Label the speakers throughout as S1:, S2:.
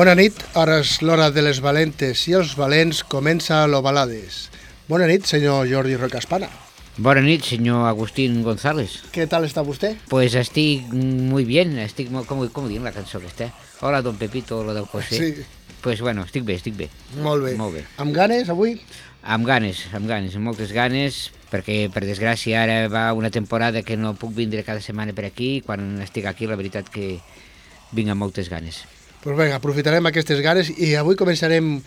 S1: Bona nit, ara és l'hora de les valentes i els valents comença l'Ovalades. Bona nit, senyor Jordi Rocaspana.
S2: Bona nit, senyor Agustín González.
S1: Què tal està vostè?
S2: Pues estic muy bien, estic molt, com, com dient la cançó aquesta? Hola, don Pepito, lo del José.
S1: Sí.
S2: Pues bueno, estic bé, estic bé.
S1: Molt bé.
S2: Molt bé.
S1: Amb ganes, avui?
S2: Amb ganes, amb ganes, amb moltes ganes, perquè per desgràcia ara va una temporada que no puc vindre cada setmana per aquí, quan estic aquí la veritat que vinc amb moltes ganes.
S1: Pues vinga, aprofitarem aquestes ganes i avui començarem...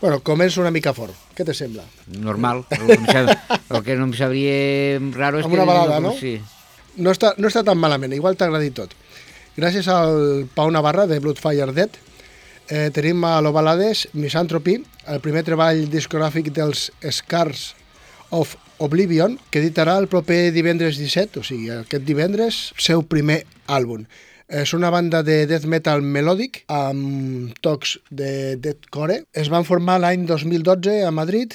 S1: Bueno, començo una mica fort. Què te sembla?
S2: Normal, el que, que no em sabria raro és
S1: Amb
S2: que...
S1: una balada, no?
S2: Sí.
S1: No està, no està tan malament, igual t'ha agradit tot. Gràcies al Pau Navarra de Bloodfire Dead eh, tenim a l'Ovalades Misanthropy, el primer treball discogràfic dels Scars of Oblivion, que editarà el proper divendres 17, o sigui, aquest divendres, seu primer àlbum. És una banda de death metal melòdic amb tocs de deathcore. Es van formar l'any 2012 a Madrid,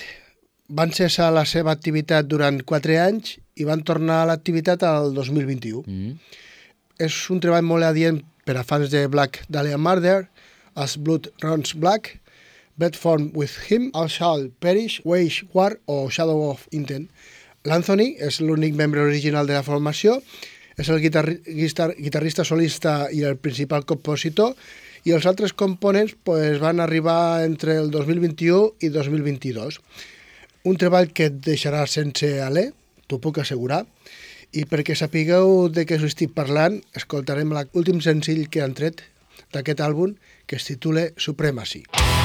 S1: van cessar la seva activitat durant 4 anys i van tornar a l'activitat al 2021
S2: Mm.
S1: és un treball molt adient per a fans de Black Dahlia Murder, As Blood Runs Black, Bed Form With Him, All Shall Perish, Wage War o Shadow of Intent. L'Anthony és l'únic membre original de la formació, és el guitarri guitar guitarrista solista i el principal compositor, i els altres components pues, van arribar entre el 2021 i 2022. Un treball que et deixarà sense alè, t'ho puc assegurar, i perquè sapigueu de què us estic parlant, escoltarem l'últim senzill que han tret d'aquest àlbum, que es titula Supremacy.
S3: Those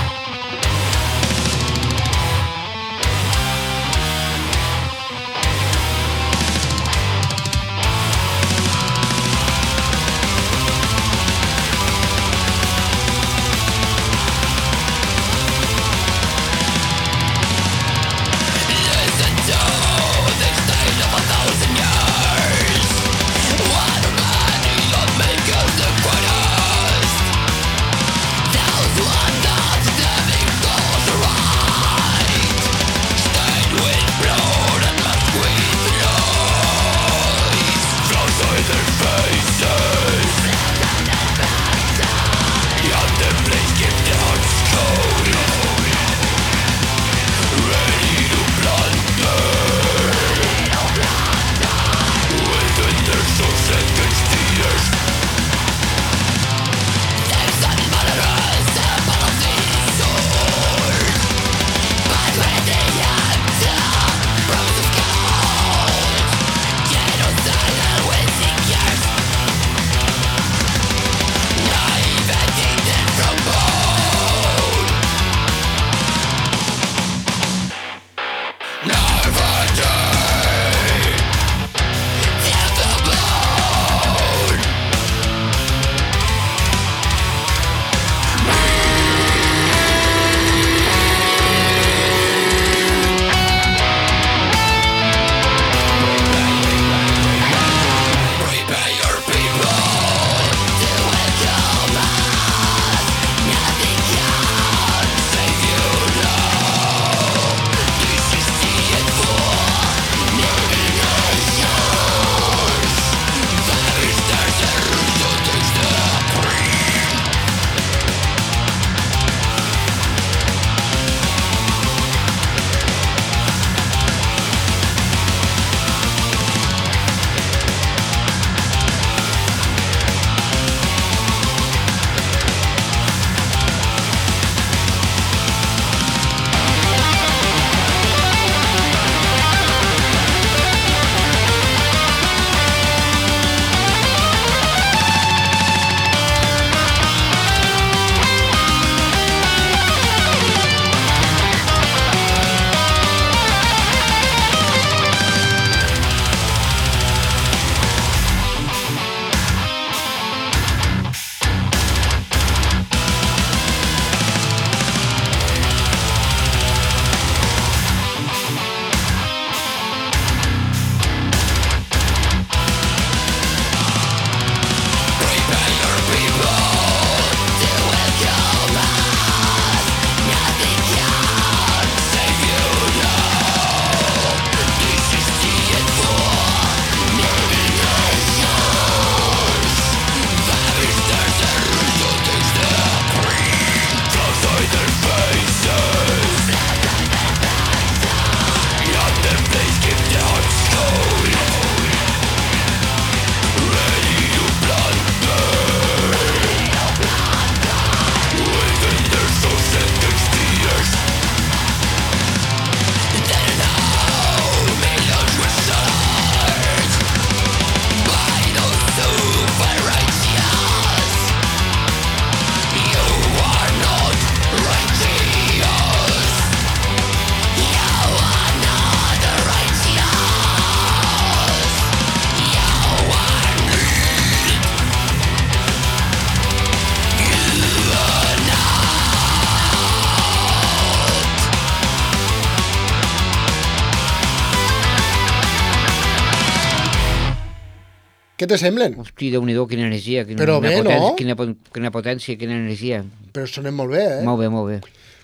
S1: te semblen?
S2: Hosti, déu nhi quina energia, quina,
S1: Però
S2: quina
S1: bé,
S2: potència,
S1: no?
S2: Quina, quina potència, quina energia.
S1: Però sonen molt bé, eh?
S2: Molt bé, molt bé.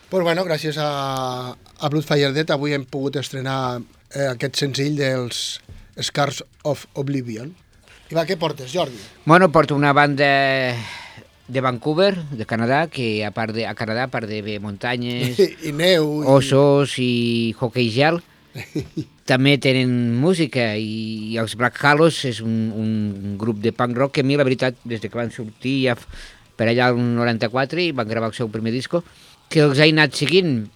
S1: Pues bueno, gràcies a, a Bloodfire Dead avui hem pogut estrenar eh, aquest senzill dels Scars of Oblivion. I va, què portes, Jordi?
S2: Bueno, porto una banda de Vancouver, de Canadà, que a part de, a Canadà, a part de bé, muntanyes,
S1: I, i neu. I...
S2: ossos i hockey gel, també tenen música i, i els Black Hallows és un, un grup de punk rock que a mi, la veritat, des de que van sortir ja per allà al 94 i van gravar el seu primer disco, que els he anat seguint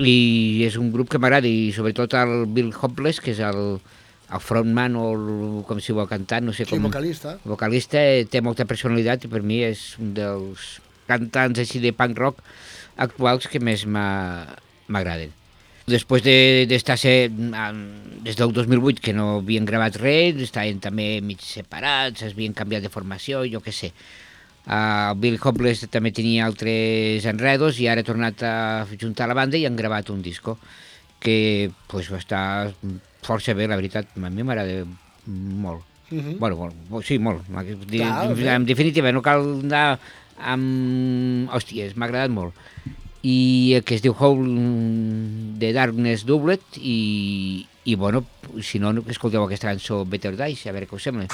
S2: i és un grup que m'agrada i sobretot el Bill Hopeless, que és el, el frontman o el, com si vol cantar, no sé
S1: Sí,
S2: com...
S1: vocalista.
S2: Vocalista eh, té molta personalitat i per mi és un dels cantants així de punk rock actuals que més m'agraden. Després de- d'estar de, des del 2008 que no havien gravat res, estaven també mig separats, es havien canviat de formació, jo què sé. Uh, Bill Hopeless també tenia altres enredos i ara ha tornat a juntar la banda i han gravat un disco que pues, va estar força bé, la veritat. A mi m'agrada molt.
S1: Mhm.
S2: Bueno, molt, sí, molt.
S1: Clar,
S2: en, en definitiva, no cal anar amb... Hòsties, m'ha agradat molt. I que es diu Hole de Darkness Doublet i, i bueno, si no, escolteu aquesta cançó Better Dice, a veure què us sembla.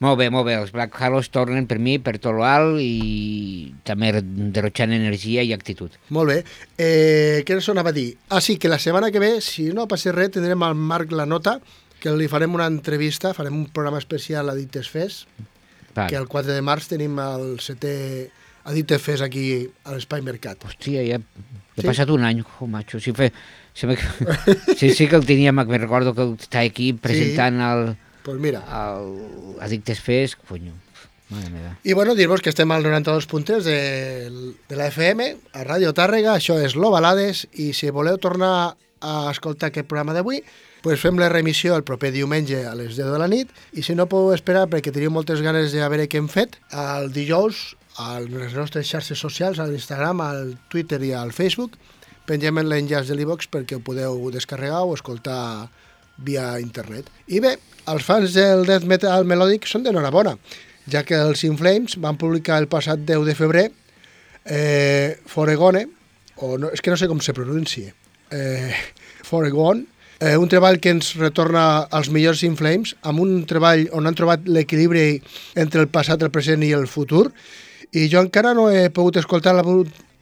S1: Molt bé,
S2: molt bé. Els Black Halos tornen per mi per tot l'alt i també derrotxant energia i actitud.
S1: Molt bé. Eh, què us anava a dir? Ah, sí, que la setmana que ve, si no passa res, tindrem al Marc la nota, que li farem una entrevista, farem un programa especial a Dictes Fes,
S2: Vale.
S1: que el 4 de març tenim el setè Dictes Fes aquí a l'Espai Mercat.
S2: Hòstia, ja, ja
S1: Sí?
S2: ha passat un any, oh, macho. Sí, fe, sí, me, sí, sí que el tenia, me recordo que està aquí presentant el,
S1: Pues mira.
S2: el Addictes Fest, conyo, mare meva.
S1: I bueno, dir-vos que estem al 92.3 de, de la FM, a Ràdio Tàrrega, això és Lo Balades, i si voleu tornar a escoltar aquest programa d'avui, pues fem la remissió el proper diumenge a les 10 de la nit, i si no podeu esperar perquè teniu moltes ganes de veure què hem fet, el dijous a les nostres xarxes socials, a l'Instagram, al Twitter i al Facebook, pengem l'enllaç de l'e-box perquè ho podeu descarregar o escoltar via internet. I bé, els fans del death metal melòdic són d'enhorabona, ja que els In Flames van publicar el passat 10 de febrer eh, Foregone, o no, és que no sé com se pronuncia, eh, Foregone, eh, un treball que ens retorna als millors In Flames, amb un treball on han trobat l'equilibri entre el passat, el present i el futur, i jo encara no he pogut escoltar-la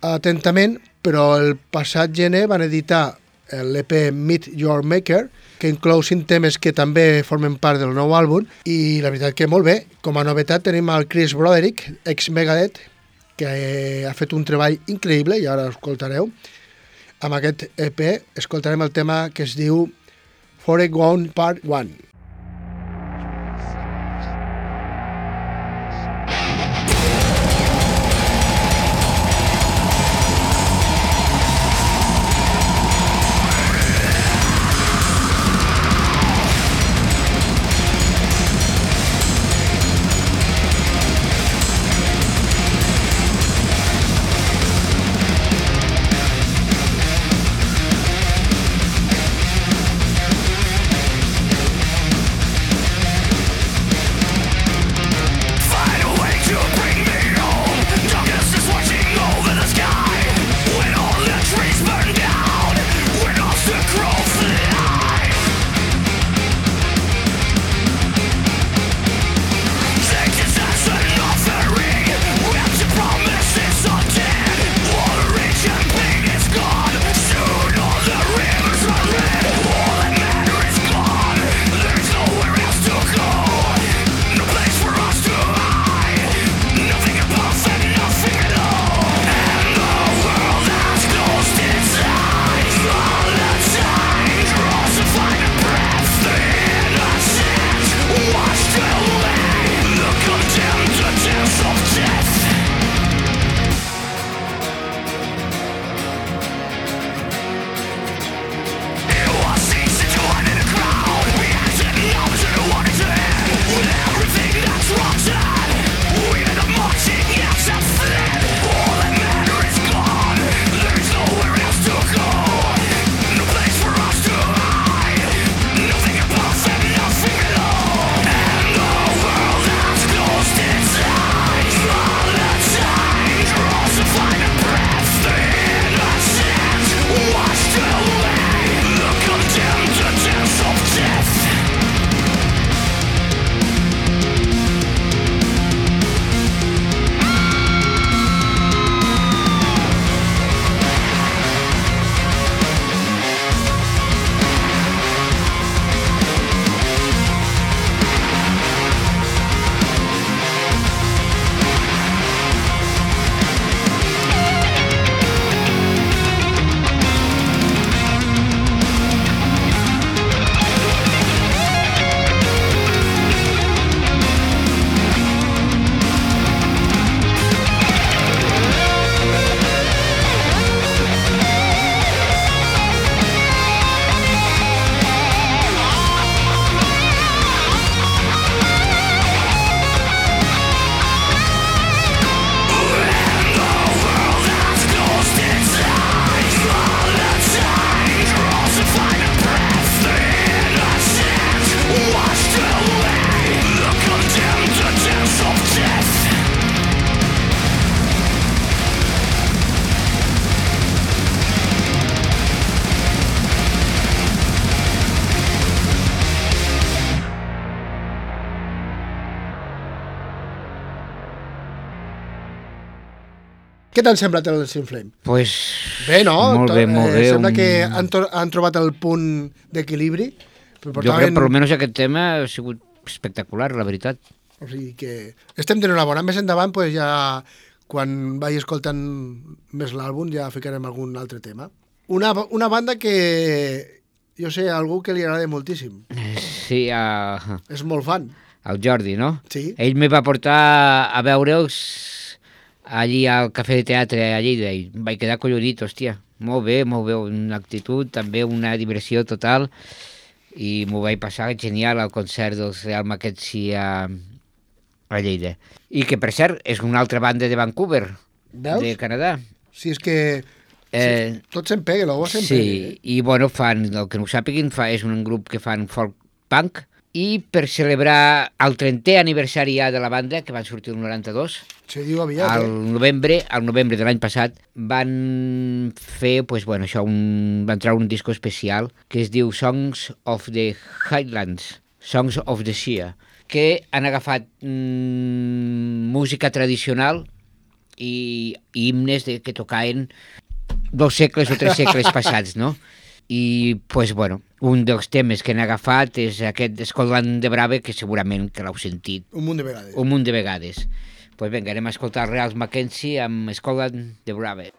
S1: atentament, però el passat gener van editar l'EP Meet Your Maker, que inclou cinc temes que també formen part del nou àlbum, i la veritat que molt bé. Com a novetat tenim el Chris Broderick, ex-Megadeth, que ha fet un treball increïble, i ara escoltareu. Amb aquest EP escoltarem el tema que es diu Foregone Part 1. Què t'han semblat els Inflame?
S2: Pues,
S1: Bé, no?
S2: Molt bé,
S1: To-
S2: molt bé.
S1: Eh, sembla
S2: un-
S1: que han, han trobat el punt d'equilibri. però
S2: Jo crec
S1: portaven-
S2: que almenys aquest tema ha sigut espectacular, la veritat.
S1: O sigui que estem tenint una bona. Més endavant, pues ja, quan vagi escoltant més l'àlbum, ja ficarem algun altre tema. Una, una banda que jo sé, algú que li agrada moltíssim.
S2: Sí, a,
S1: És molt fan.
S2: al Jordi, no?
S1: Sí.
S2: Ell me va portar a veure'ls allí al Cafè de Teatre a Lleida i vaig quedar collonit, hòstia. Molt bé, molt bé, una actitud, també una diversió total i m'ho vaig passar genial al concert dels Real Mackenzie a, a Lleida. I que, per cert, és una altra banda de Vancouver,
S1: Veus?
S2: de Canadà.
S1: Si és que
S2: Eh,
S1: tot se'n pega, l'ou se'n
S2: sí,
S1: pega.
S2: i bueno, fan, el que no ho sàpiguin, fa, és un grup que fan folk punk i per celebrar el 30è aniversari ja de la banda, que van sortir el 92,
S1: Se diu aviat,
S2: al
S1: eh?
S2: novembre, al novembre de l'any passat, van fer, pues, bueno, això, un, van treure un disco especial que es diu Songs of the Highlands, Songs of the Sea, que han agafat mm, música tradicional i, i himnes de, que tocaven dos segles o tres segles passats, no? I, pues, bueno, un dels temes que han agafat és aquest Scotland de Brave, que segurament que l'heu sentit
S1: Un munt de vegades.
S2: un munt de vegades. Pues vinga, anem a escoltar Reals Mackenzie amb Scotland de Brave.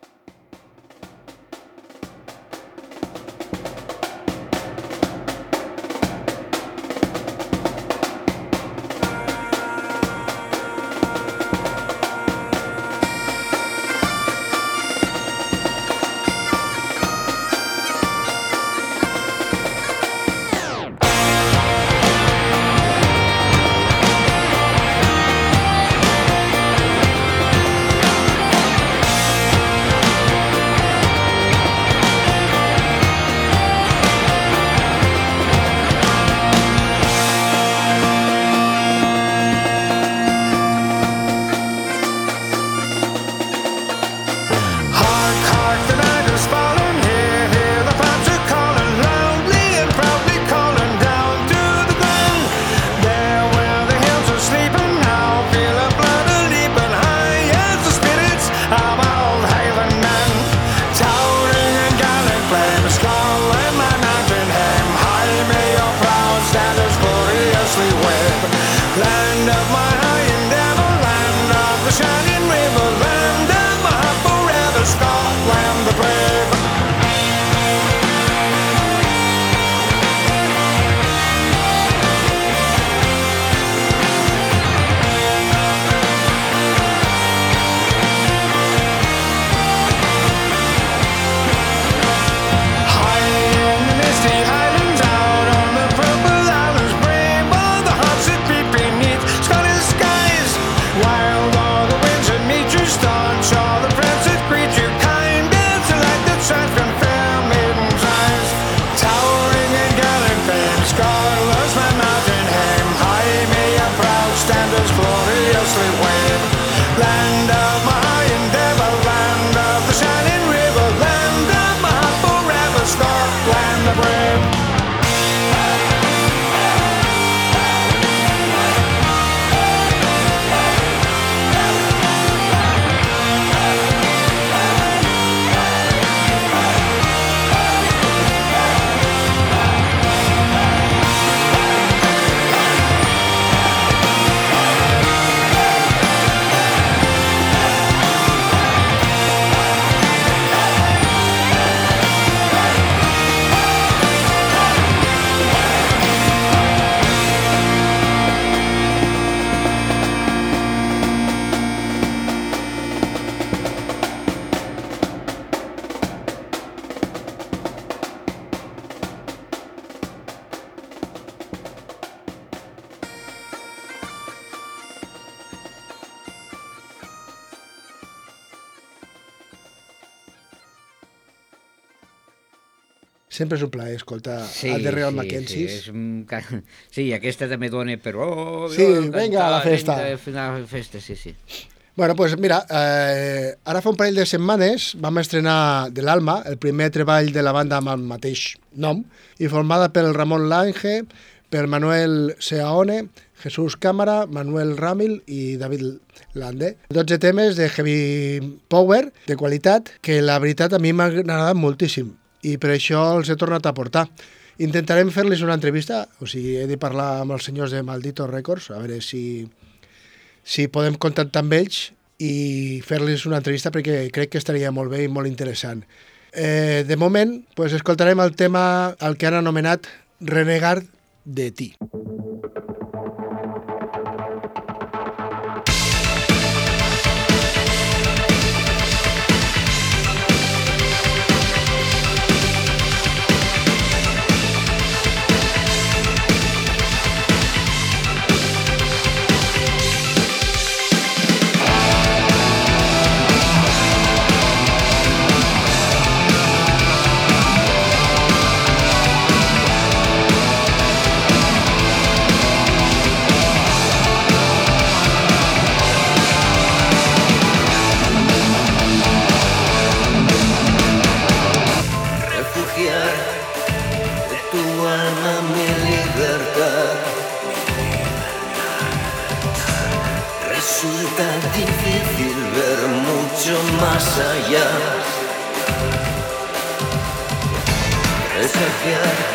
S1: Sempre és un plaer escoltar
S2: sí,
S1: el de Real
S2: sí,
S1: Mackenzie.
S2: Sí, és... Un... sí, aquesta també dona però... Oh, oh,
S1: sí,
S2: oh,
S1: vinga, a la festa.
S2: Vinga, a la festa, sí, sí.
S1: Bueno, pues mira, eh, ara fa un parell de setmanes vam estrenar De l'Alma, el primer treball de la banda amb el mateix nom, i formada pel Ramon Lange, per Manuel Seaone, Jesús Cámara, Manuel Ramil i David Lande. 12 temes de heavy power, de qualitat, que la veritat a mi m'ha agradat moltíssim i per això els he tornat a portar. Intentarem fer-los una entrevista, o sigui, he de parlar amb els senyors de Maldito Records, a veure si, si podem contactar amb ells i fer-los una entrevista perquè crec que estaria molt bé i molt interessant. Eh, de moment, pues, escoltarem el tema, el que han anomenat Renegar de ti.
S4: Mm
S1: feel.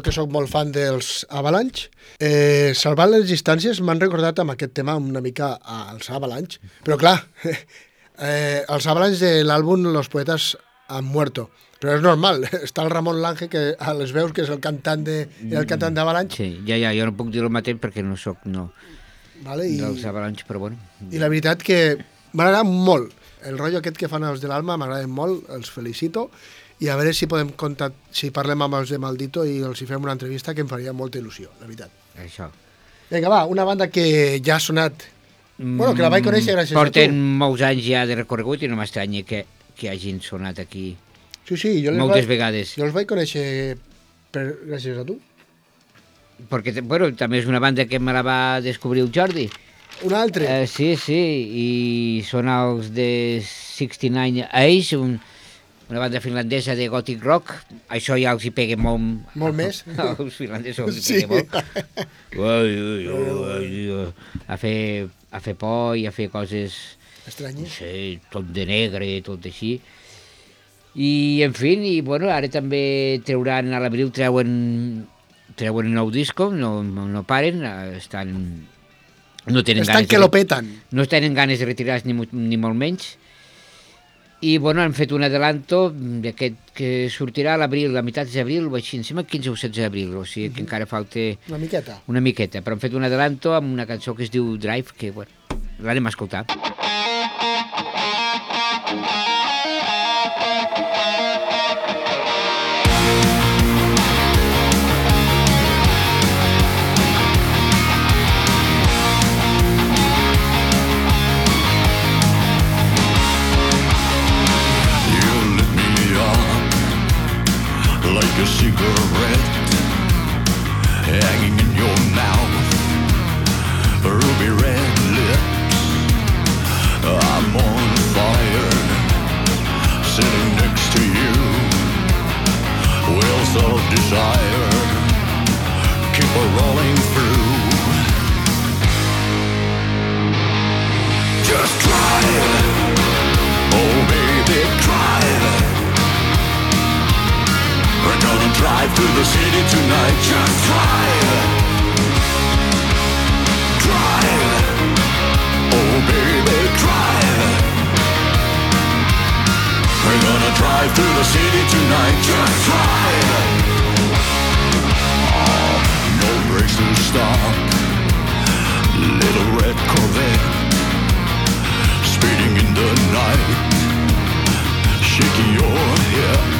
S1: Jo que sóc molt fan dels Avalanche, eh, salvant les distàncies m'han recordat amb aquest tema una mica als Avalanche, però clar, eh, els Avalanche de l'àlbum Los Poetas han muerto, però és normal, està el Ramon Lange, que a les veus, que és el cantant de, el cantant d'Avalanche,
S2: Sí, ja, ja, jo no puc dir el mateix perquè no sóc no,
S1: vale? I,
S2: dels Avalanche, però bueno.
S1: I la veritat que m'agrada molt. El rotllo aquest que fan els de l'Alma m'agrada molt, els felicito. I a veure si podem comptar, si parlem amb els de Maldito i els hi fem una entrevista que em faria molta il·lusió, la veritat.
S2: Això.
S1: Vinga, va, una banda que ja ha sonat... Bueno, que la vaig conèixer gràcies
S2: Mm, Porten
S1: a tu.
S2: molts anys ja de recorregut i no m'estranya que, que hagin sonat aquí
S1: Sí, sí, jo
S2: moltes
S1: vaig,
S2: vegades.
S1: Jo els vaig conèixer per, gràcies a tu.
S2: Perquè, bueno, també és una banda que me la va descobrir el Jordi.
S1: Un altre.
S2: Eh, sí, sí, i són els de 69 Age, un, una banda finlandesa de gothic rock. Això ja els hi pega molt...
S1: Molt més.
S2: Els finlandesos els hi
S1: Sí.
S2: pega molt. Ui, ui, a, fer, a fer por i a fer coses...
S1: Estranyes.
S2: Sí, tot de negre, tot així. I, en fi, i, bueno, ara també trauran, a l'abril treuen, treuen un nou disco, no, no paren, estan... No tenen
S1: Estan
S2: ganes
S1: que
S2: de,
S1: lo petan.
S2: no tenen ganes de retirar-se ni, ni molt menys. I, bueno, han fet un adelanto d'aquest que sortirà a l'abril, a meitat d'abril, o així, em sembla 15 o 16 d'abril, o sigui que encara falta
S1: Una miqueta.
S2: una miqueta, però han fet un adelanto amb una cançó que es diu Drive, que, bueno, l'anem a escoltar.
S4: Cigarette Oh baby, drive. We're gonna drive through the city tonight. Just drive Oh, no brakes to stop. Little red Corvette. Speeding in the night, your.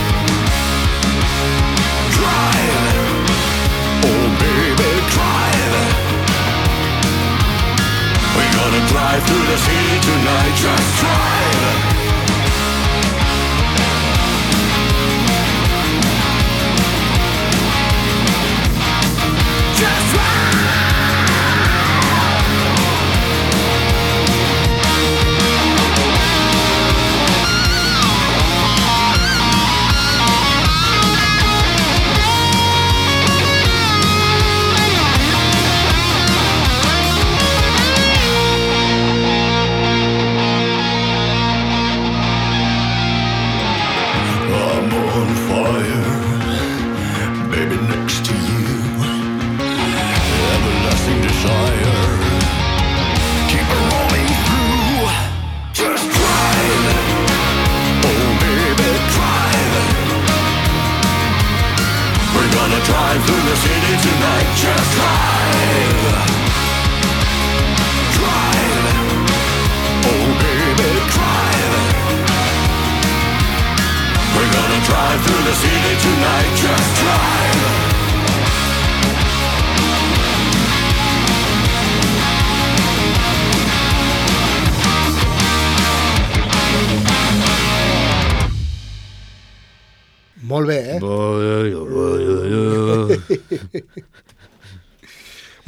S4: baby, drive. We're gonna drive through the city tonight. Just drive.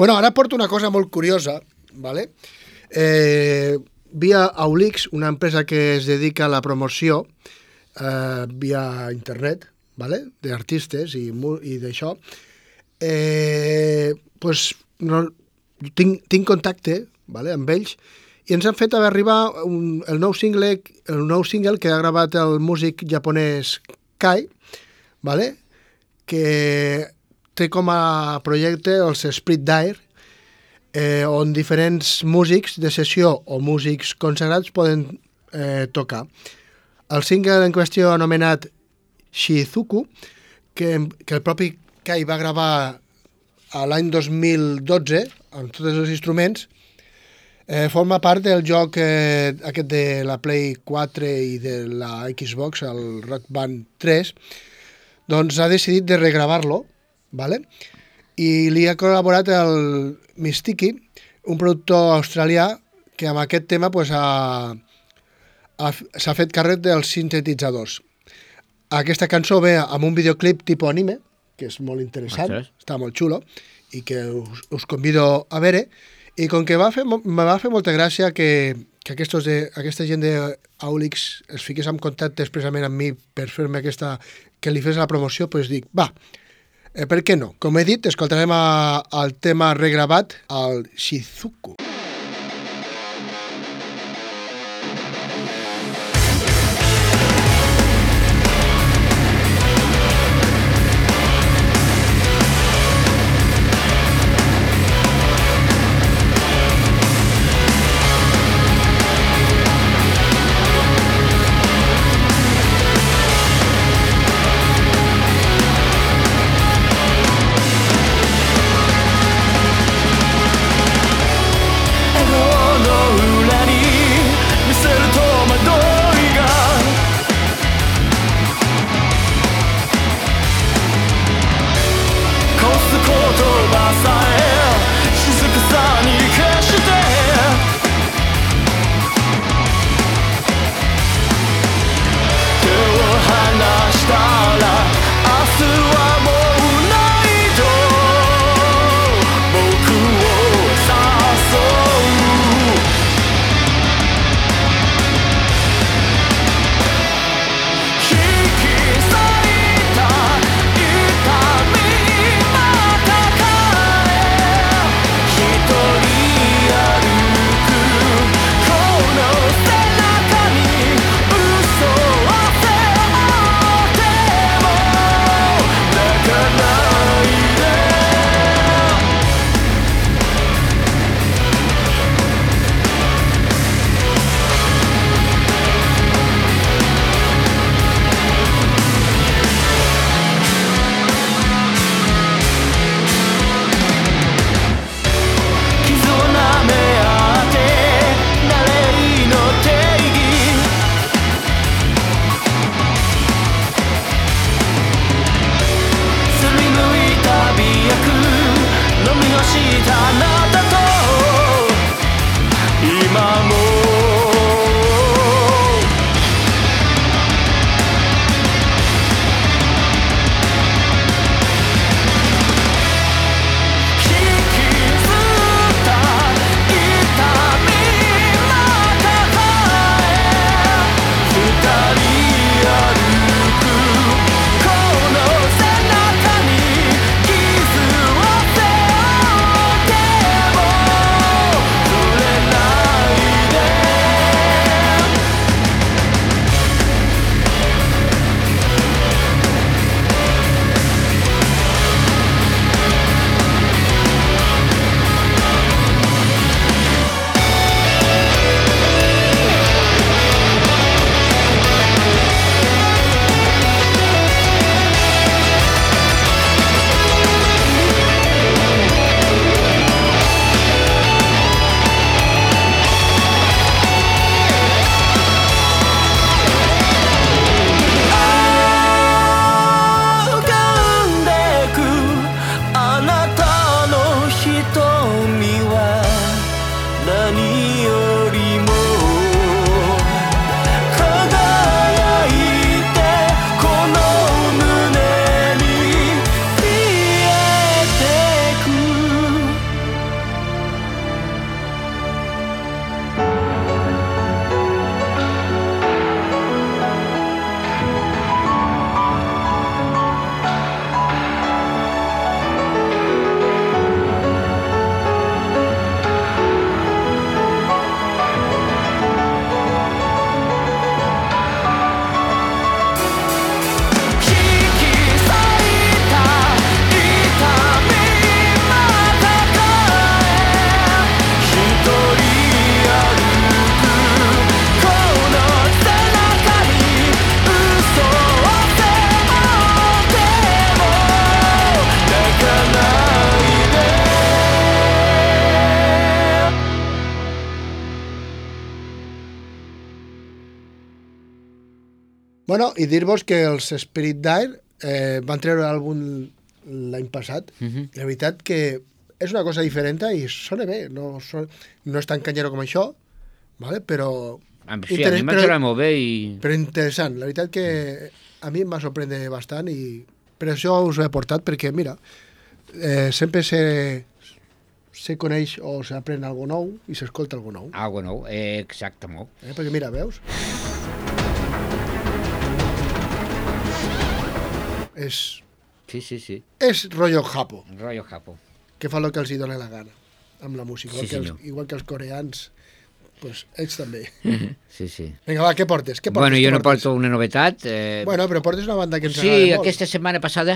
S1: Bueno, ara porto una cosa molt curiosa, ¿vale? Eh, via Aulix, una empresa que es dedica a la promoció eh, via internet, ¿vale? d'artistes i, mu- i d'això, eh, pues, no, tinc, tinc contacte ¿vale? amb ells i ens han fet arribar un, el, nou single, el nou single que ha gravat el músic japonès Kai, ¿vale? que té com a projecte els Split Dire, eh, on diferents músics de sessió o músics consagrats poden eh, tocar. El single en qüestió anomenat Shizuku, que, que el propi Kai va gravar a l'any 2012 amb tots els instruments, eh, forma part del joc eh, aquest de la Play 4 i de la Xbox, el Rock Band 3, doncs ha decidit de regravar-lo, ¿vale? i li ha col·laborat el Mistiki, un productor australià que amb aquest tema pues, ha, ha, s'ha fet càrrec dels sintetitzadors. Aquesta cançó ve amb un videoclip tipus anime, que és molt interessant,
S2: Ostres.
S1: està molt xulo, i que us, us convido a veure. I com que va fer, me va fer molta gràcia que, que aquestos de, aquesta gent d'Aulix es fiqués en contacte expressament amb mi per fer-me aquesta... que li fes la promoció, doncs dic, va, eh, per què no? Com he dit, escoltarem a, el tema regravat, al Shizuku. I dir-vos que els Spirit Dire eh, van treure l'àlbum l'any passat.
S2: Mhm.
S1: La veritat que és una cosa diferent i sona bé. No, son, no és tan canyero com això, vale? però,
S2: A mi- Sí, a mi semblat molt bé i...
S1: però interessant. La veritat que a mi em va sorprendre bastant i per això us ho he portat, perquè mira, eh, sempre se, se coneix o s'aprèn alguna nou i s'escolta alguna nou.
S2: Algo nou, eh, exacte, molt.
S1: Eh? Perquè mira, veus? És,
S2: Sí, sí, sí.
S1: és rotllo japo,
S2: Rollo Japo.
S1: que fa el que els hi dona la gana amb la música.
S2: Sí,
S1: igual, que els,
S2: senyor.
S1: igual que els coreans, pues, ells també.
S2: Sí, sí.
S1: Vinga, va, què portes? Què portes?
S2: Bueno, jo no
S1: portes?
S2: porto una novetat. Eh,
S1: Bueno, però portes una banda que ens
S2: sí,
S1: agrada molt.
S2: aquesta setmana passada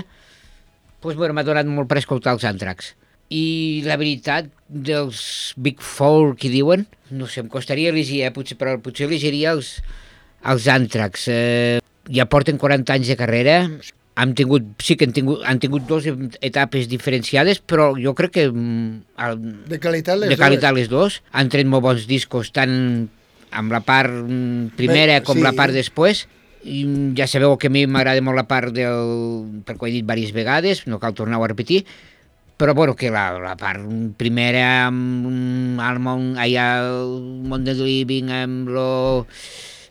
S2: pues, bueno, m'ha donat molt per escoltar els Antrax. I la veritat, dels Big Four que diuen, no sé, em costaria elegir, eh, potser, però potser elegiria els, els Antrax. Eh, ja porten 40 anys de carrera, han tingut, sí que han tingut, han tingut dues etapes diferenciades, però jo crec que mm, el,
S1: De qualitat les
S2: de qualitat les dues. Han tret molt bons discos, tant amb la part mm, primera
S1: Bé,
S2: com
S1: sí.
S2: la part després. I ja sabeu que a mi m'agrada molt la part del... perquè ho he dit diverses vegades, no cal tornar-ho a repetir, però bueno, que la, la part primera amb el món, allà el món de living, amb lo...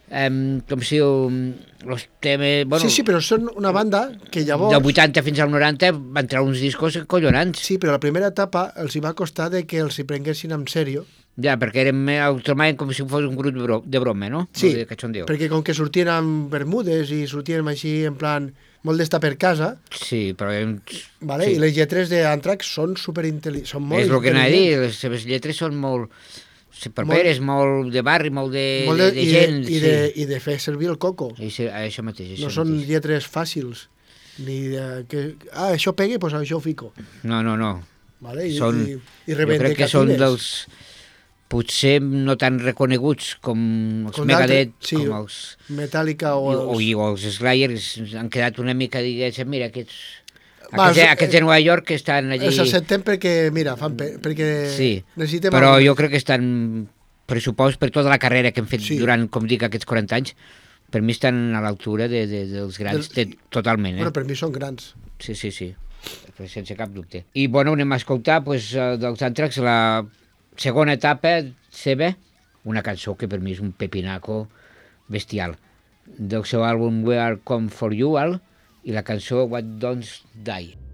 S2: Amb, com si los temes... Bueno,
S1: Sí, sí, però són una banda que llavors...
S2: del 80 fins al 90 van treure uns discos collonants.
S1: Sí, però la primera etapa els hi va costar de que els hi prenguessin en sèrio.
S2: Ja, perquè eren, el trobaven com si fos un grup de, bro de broma, no?
S1: Sí,
S2: de cachondeo.
S1: perquè com que sortien amb bermudes i sortien així en plan molt d'estar per casa,
S2: Sí, però
S1: vale?
S2: Sí.
S1: i les lletres d'Antrax són superintel·ligents, molt
S2: és el que anava a dir, les seves lletres són molt... Sí,
S1: Molt-
S2: properes, molt, de barri, molt de,
S1: molt
S2: de,
S1: de,
S2: de,
S1: i,
S2: gent.
S1: de, i, de, I de fer servir el coco.
S2: I sí, això mateix, això
S1: No són
S2: mateix.
S1: lletres fàcils. Ni de, que, ah, això pegui, doncs això ho fico.
S2: No, no, no.
S1: Vale? I,
S2: Són,
S1: i, i
S2: jo crec que són dels potser no tan reconeguts com els
S1: Com
S2: Megadeth,
S1: sí.
S2: com els,
S1: Metallica o els...
S2: o, i els Slayers han quedat una mica, diguéssim, mira, aquests,
S1: Va,
S2: aquests, aquests de Nova York que estan allí...
S1: Els acceptem perquè, mira, fan pe perquè
S2: Sí,
S1: necessitem...
S2: però
S1: algú
S2: jo crec que estan pressupost per tota la carrera que hem fet
S1: Sí.
S2: durant, com dic, aquests 40 anys, per mi estan a l'altura de, de, dels grans, de, totalment, eh?
S1: Bueno, per mi són grans.
S2: Sí, sí, sí, sense cap dubte. I, bueno, anem a escoltar pues, eh, dels Antrax la segona etapa seva, una cançó que per mi és un pepinaco bestial, del seu àlbum We Are Come For You, Al, i la cançó What Don't Die.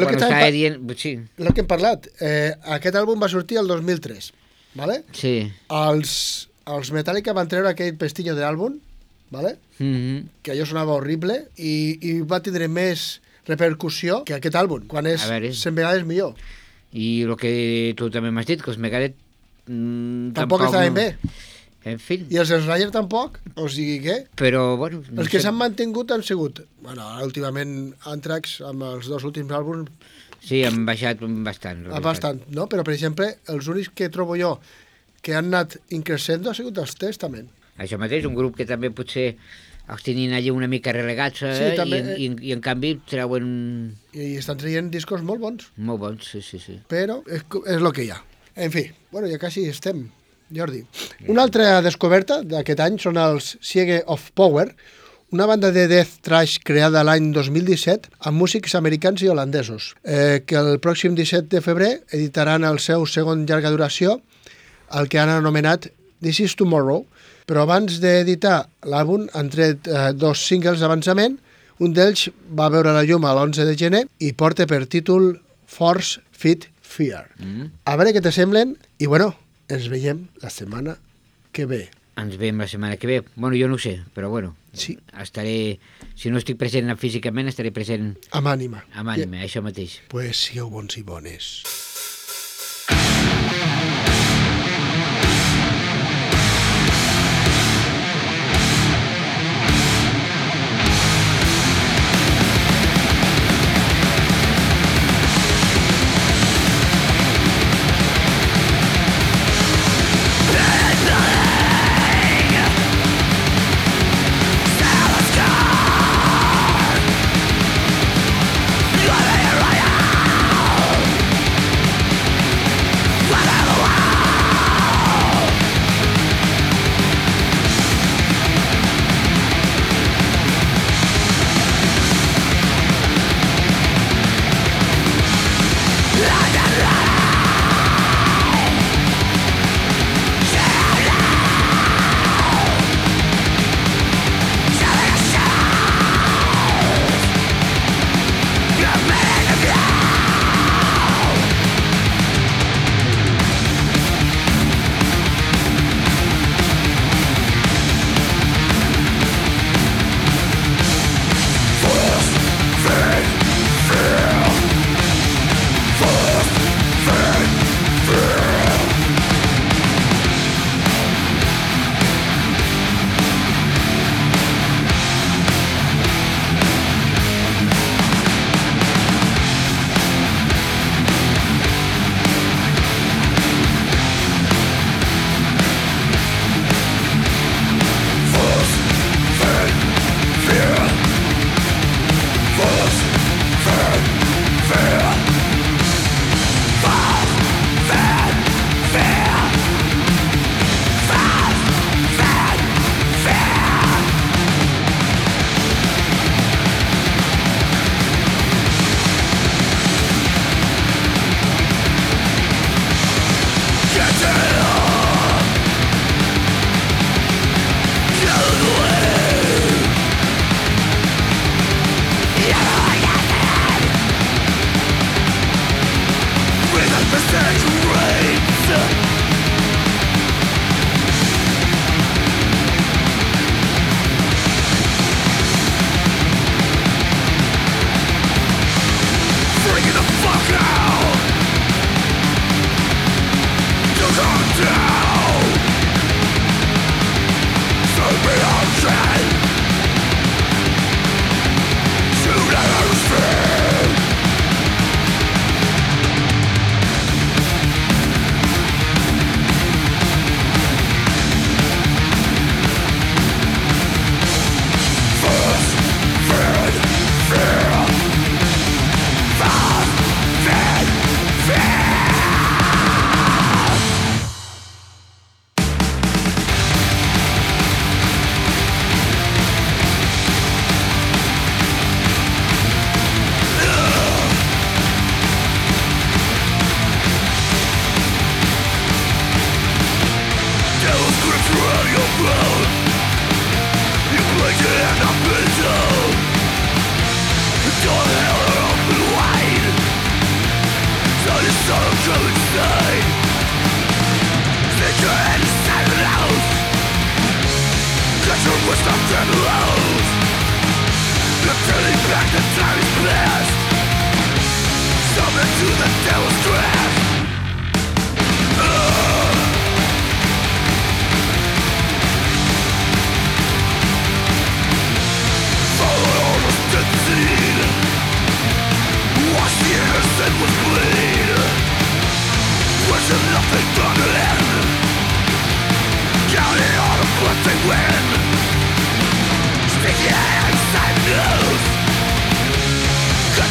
S2: Lo que, estava dient... Sí,
S1: El que hem parlat, eh, aquest àlbum va sortir el 2003, ¿vale?
S2: sí.
S1: Els, els Metallica van treure aquell pestillo d'àlbum, ¿vale?
S2: Mm -hmm.
S1: que allò sonava horrible i, i va tindre més repercussió que aquest àlbum, quan és
S2: A veure.
S1: 100 vegades millor.
S2: I el que tu també m'has dit, que els Megadeth... Mm,
S1: Tampoc estaven bé.
S2: En fi,
S1: I els Slayer tampoc, o sigui que...
S2: però, bueno... no
S1: Els que s'han mantingut han sigut, bueno, últimament Anthrax amb els dos últims àlbums
S2: Sí, han baixat bastant. la
S1: ha
S2: veritat.
S1: bastant, no? Però, per exemple, els únics que trobo jo que han anat increscendo ha sigut els Testament.
S2: Això mateix, un grup que també potser els tenien allà una mica relegats eh?
S1: Sí, també,
S2: I, en- i, i en canvi treuen
S1: I estan traient discos molt bons,
S2: molt bons, sí, sí, sí.
S1: però és, és el que hi ha. En fi, bueno, ja quasi estem, Jordi. Una altra descoberta d'aquest any són els Siege of Power, una banda de death trash creada l'any 2017 amb músics americans i holandesos, eh, que el pròxim 17 de febrer editaran el seu segon llarga duració, el que han anomenat This is Tomorrow, però abans d'editar l'àlbum han tret eh, dos singles d'avançament, un d'ells va veure la llum l'11 de gener i porta per títol Force Fit Fear.
S2: Mm.
S1: A veure què te semblen i bueno, ens veiem la setmana que ve.
S2: Ens veiem la setmana que ve. Bueno, jo no ho sé, però bueno,
S1: Sí,
S2: estaré... Si no estic present físicament, estaré present
S1: amb ànima.
S2: amb ànima, això mateix.
S1: Pues sigueu bons i bones.